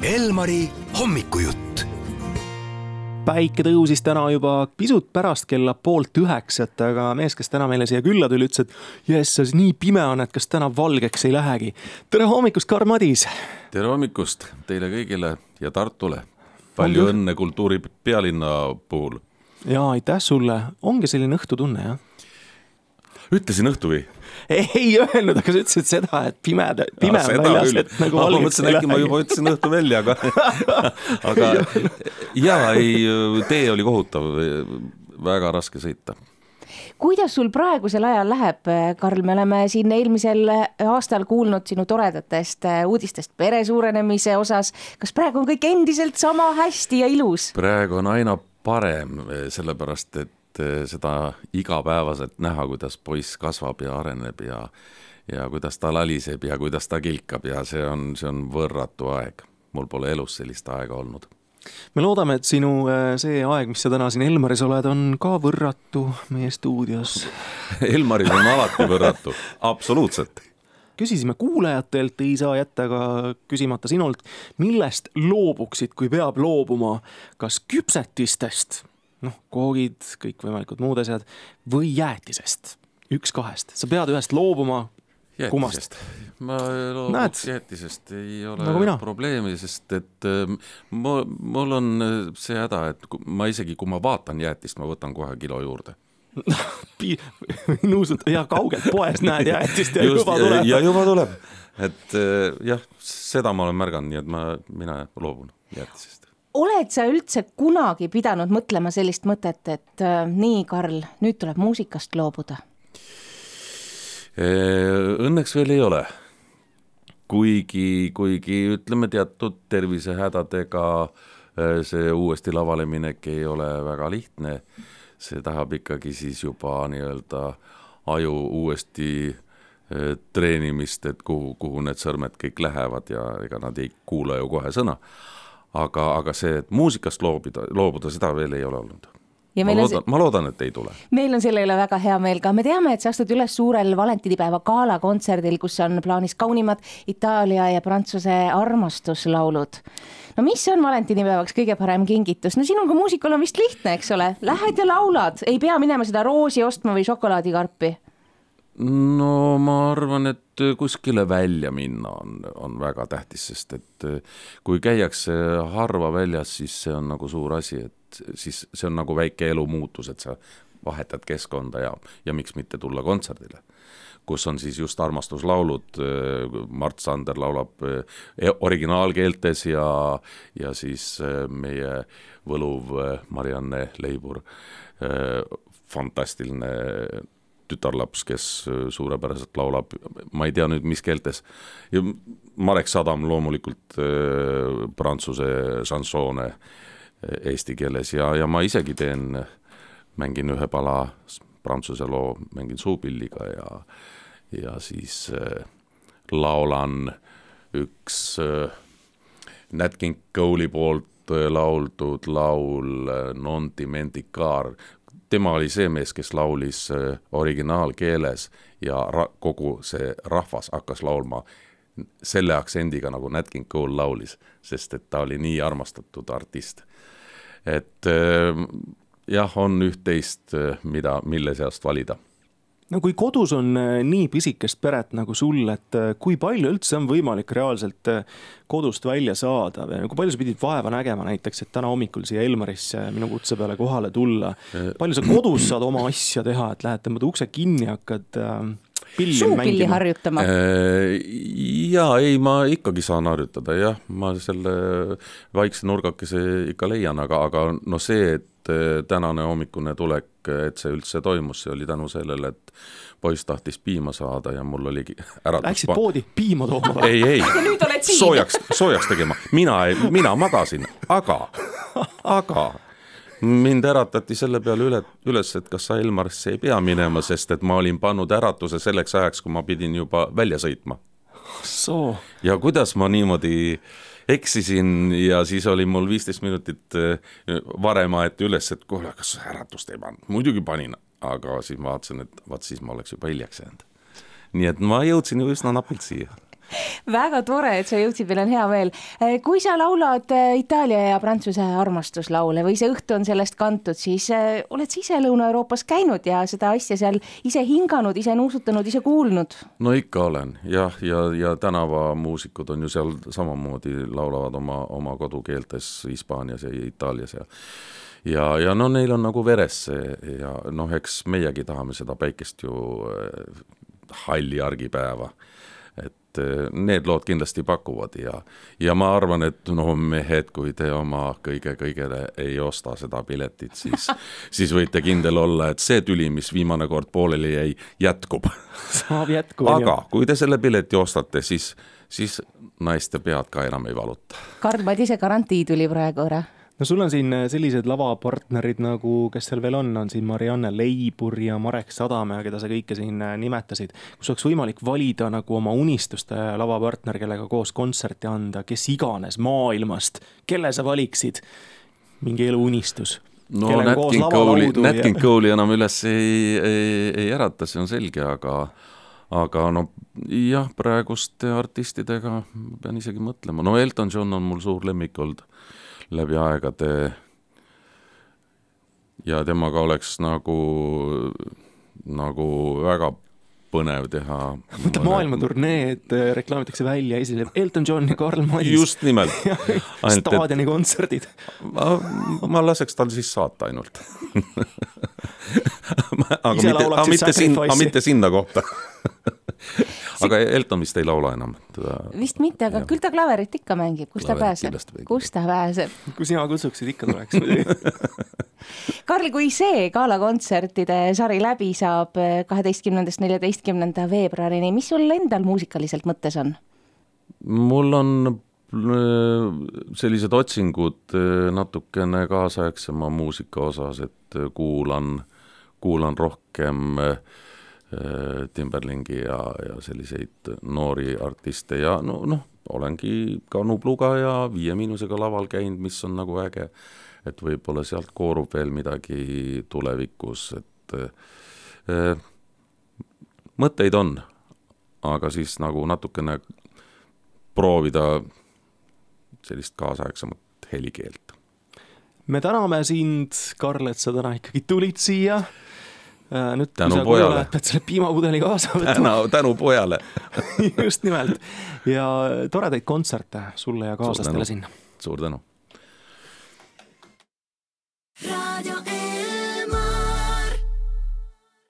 Elmari hommikujutt. päike tõusis täna juba pisut pärast kella poolt üheksat, aga mees, kes täna meile siia külla tuli, ütles, et jess, nii pime on, et kas täna valgeks ei lähegi. tere hommikust, Karl Madis. tere hommikust teile kõigile ja Tartule. palju On õnne kultuuri pealinna puhul. ja aitäh sulle, ongi selline õhtutunne jah? ütlesin õhtu või? Ei öelnud, aga sa ütlesid seda, et pimeda, pime on väljas, et nagu ma valgeks mõtlesin, ei äkki ma lähegi. juba ütlesin õhtu välja, aga aga jaa, ei, tee oli kohutav, väga raske sõita. kuidas sul praegusel ajal läheb, Karl, me oleme siin eelmisel aastal kuulnud sinu toredatest uudistest pere suurenemise osas. kas praegu on kõik endiselt sama hästi ja ilus? praegu on aina parem, sellepärast et eh, seda igapäevaselt näha, kuidas poiss kasvab ja areneb ja ja kuidas ta laliseb ja kuidas ta kilkab ja see on, see on võrratu aeg. mul pole elus sellist aega olnud. me loodame, et sinu äh, see aeg, mis sa täna siin Elmaris oled, on ka võrratu meie stuudios. Elmaril on alati võrratu, absoluutselt. küsisime kuulajatelt, ei saa jätta ka küsimata sinult, millest loobuksid, kui peab loobuma, kas küpsetistest, noh, koogid, kõikvõimalikud muud asjad, või jäätisest? üks kahest, sa pead ühest loobuma, jäätisest. ma loobuks Näed? jäätisest, ei ole Nagu probleemi, sest et ähm, mul, on äh, see häda, et ma isegi, kui ma vaatan jäätist, ma võtan kohe kilo juurde. Nuusuta ja kaugelt poes näed jäätist ja Just, juba tuleb. ja juba tuleb, et äh, jah, seda ma olen märganud, nii et ma, mina loobun jäätisest. Oled sa üldse kunagi pidanud mõtlema sellist mõtet, et äh, nii, Karl, nüüd tuleb muusikast loobuda? Õnneks veel ei ole. kuigi, kuigi ütleme, teatud tervisehädadega eh, see uuesti lavale minek ei ole väga lihtne, see tahab ikkagi siis juba nii-öelda aju uuesti eh, treenimist, et kuhu, kuhu need sõrmed kõik lähevad ja ega nad ei kuula ju kohe sõna. Aga, aga see, et muusikast loobuda, loobuda, seda veel ei ole olnud. ja ma loodan, ma loodan, et ei tule. meil on selle üle väga hea meel ka, me teame, et sa astud üles suurel valentinipäeva galakontserdil, kus on plaanis kaunimad Itaalia ja Prantsuse armastuslaulud. no mis on valentinipäevaks kõige parem kingitus, no sinul kui muusikul on vist lihtne, eks ole, lähed ja laulad, ei pea minema seda roosi ostma või šokolaadikarpi. No ma arvan, et kuskile välja minna on, on väga tähtis, sest et kui käiakse harva väljas, siis see on nagu suur asi, et siis see on nagu väike elumuutus, et sa vahetad keskkonda ja, ja miks mitte tulla kontserdile kus on siis just armastuslaulud, Mart Sander laulab eh, originaalkeeltes ja, ja siis meie võluv Marianne Leibur, fantastiline tütarlaps, kes suurepäraselt laulab, ma ei tea nüüd, mis keeltes. ja Marek Sadam loomulikult äh, prantsuse šansoone äh, eesti keeles ja, ja ma isegi teen, mängin ühe pala prantsuse loo, mängin suupilliga ja, ja siis äh, laulan üks äh, Nat King Cole'i poolt äh, lauldud laul äh, Non ti mendicar. Tema oli see mees, kes laulis äh, originaalkeeles ja ra-, kogu see rahvas hakkas laulma selle aktsendiga, nagu Nat King Cole laulis, sest et ta oli nii armastatud artist. et äh, jah, on üht-teist, äh, mida, mille seast valida no kui kodus on äh, nii pisikest peret nagu sul, et äh, kui palju üldse on võimalik reaalselt äh, kodust välja saada või kui palju sa pidid vaeva nägema näiteks, et täna hommikul siia Elmarisse minu kutse peale kohale tulla. palju sa kodus saad oma asja teha, et lähed, tõmbad ukse kinni, hakkad äh, suupilli mängima? harjutama. Äh, jaa, ei, ma ikkagi saan harjutada jah, ma selle vaikse nurgakese ikka leian, aga, aga no see, et äh, tänane hommikune tulek, et see üldse toimus, see oli tänu sellele, et poiss tahtis piima saada ja mul oligi äratus. Läksid poodi piima tooma või? ei, ei. Ja nüüd oled siin. soojaks, soojaks tegema, mina, mina magasin, aga, aga mind äratati selle peale üle, üles, et kas sa Elmarisse ei pea minema, sest et ma olin pannud äratuse selleks ajaks, kui ma pidin juba välja sõitma. ja kuidas ma niimoodi eksisin ja siis oli mul viisteist minutit eh, varem aeti üles, et kuule, kas äratust ei pannud, muidugi panin, aga siis ma vaatasin, et vaat siis ma oleks juba hiljaks jäänud. nii et ma jõudsin ju üsna napilt siia. Väga tore, et sa jõudsid, meil on hea meel. Eh, kui sa laulad eh, Itaalia ja Prantsuse armastuslaule või see õhtu on sellest kantud, siis eh, oled sa ise Lõuna-Euroopas käinud ja seda asja seal ise hinganud, ise nuusutanud, ise kuulnud? no ikka olen jah, ja, ja, ja tänavamuusikud on ju seal samamoodi, laulavad oma, oma kodukeeltes Hispaanias ja Itaalias ja ja, ja no neil on nagu veres see ja noh, eks meiegi tahame seda päikest ju halli argipäeva et eh, need lood kindlasti pakuvad ja, ja ma arvan, et no mehed, kui te oma kõige-kõigele ei osta seda piletit, siis, siis võite kindel olla, et see tüli, mis viimane kord pooleli jäi, jätkub. saab jätkuma. aga kui te selle pileti ostate, siis, siis naiste pead ka enam ei valuta. Karl Madise garantii tuli praegu ära no sul on siin äh, sellised lavapartnerid nagu, kes seal veel on, on siin Marianne Leibur ja Marek Sadamäe, keda sa kõike siin äh, nimetasid. kus oleks võimalik valida nagu oma unistuste lavapartner, kellega koos kontserti anda, kes iganes maailmast, kelle sa valiksid? mingi eluunistus no Nat King Cole'i, Nat King Cole'i enam üles ei, ei, ei ärata, see on selge, aga aga no jah, praeguste artistidega pean isegi mõtlema, no Elton John on mul suur lemmik olnud läbi aegade. ja temaga oleks nagu, nagu väga põnev teha. mõtle maailmaturnee, et äh, reklaamitakse välja, esineb Elton John ja Karl Madis. just nimelt staadioni kontserdid. ma, ma laseks tal siis saata ainult aga mitte, aga mitte aga mitte sinna kohta aga Elton vist ei laula enam teda. vist mitte, aga ja. küll ta klaverit ikka mängib, kus klaverit ta pääseb, kus ta pääseb. kui sina kutsuksid, ikka tuleks muidugi Karl, kui see galakontsertide sari läbi saab kaheteistkümnendast neljateistkümnenda veebruarini, mis sul endal muusikaliselt mõttes on? mul on eh, sellised otsingud eh, natukene kaasaegsema muusika osas, et kuulan, kuulan rohkem äh, Äh, Timberlingi ja, ja selliseid noori artiste ja no noh, olengi ka Nubluga ja Viie Miinusega laval käinud, mis on nagu äge, et võib-olla sealt koorub veel midagi tulevikus, et äh, mõtteid on, aga siis nagu natukene proovida sellist kaasaegsemat helikeelt. me täname sind, Karl, et sa täna ikkagi tulid siia Äh, nüüd tänu pojale. pead selle piimapudeli kaasa võtma. tänu, tänu pojale just nimelt ja toredaid kontserte sulle ja kaaslastele sinna. suur tänu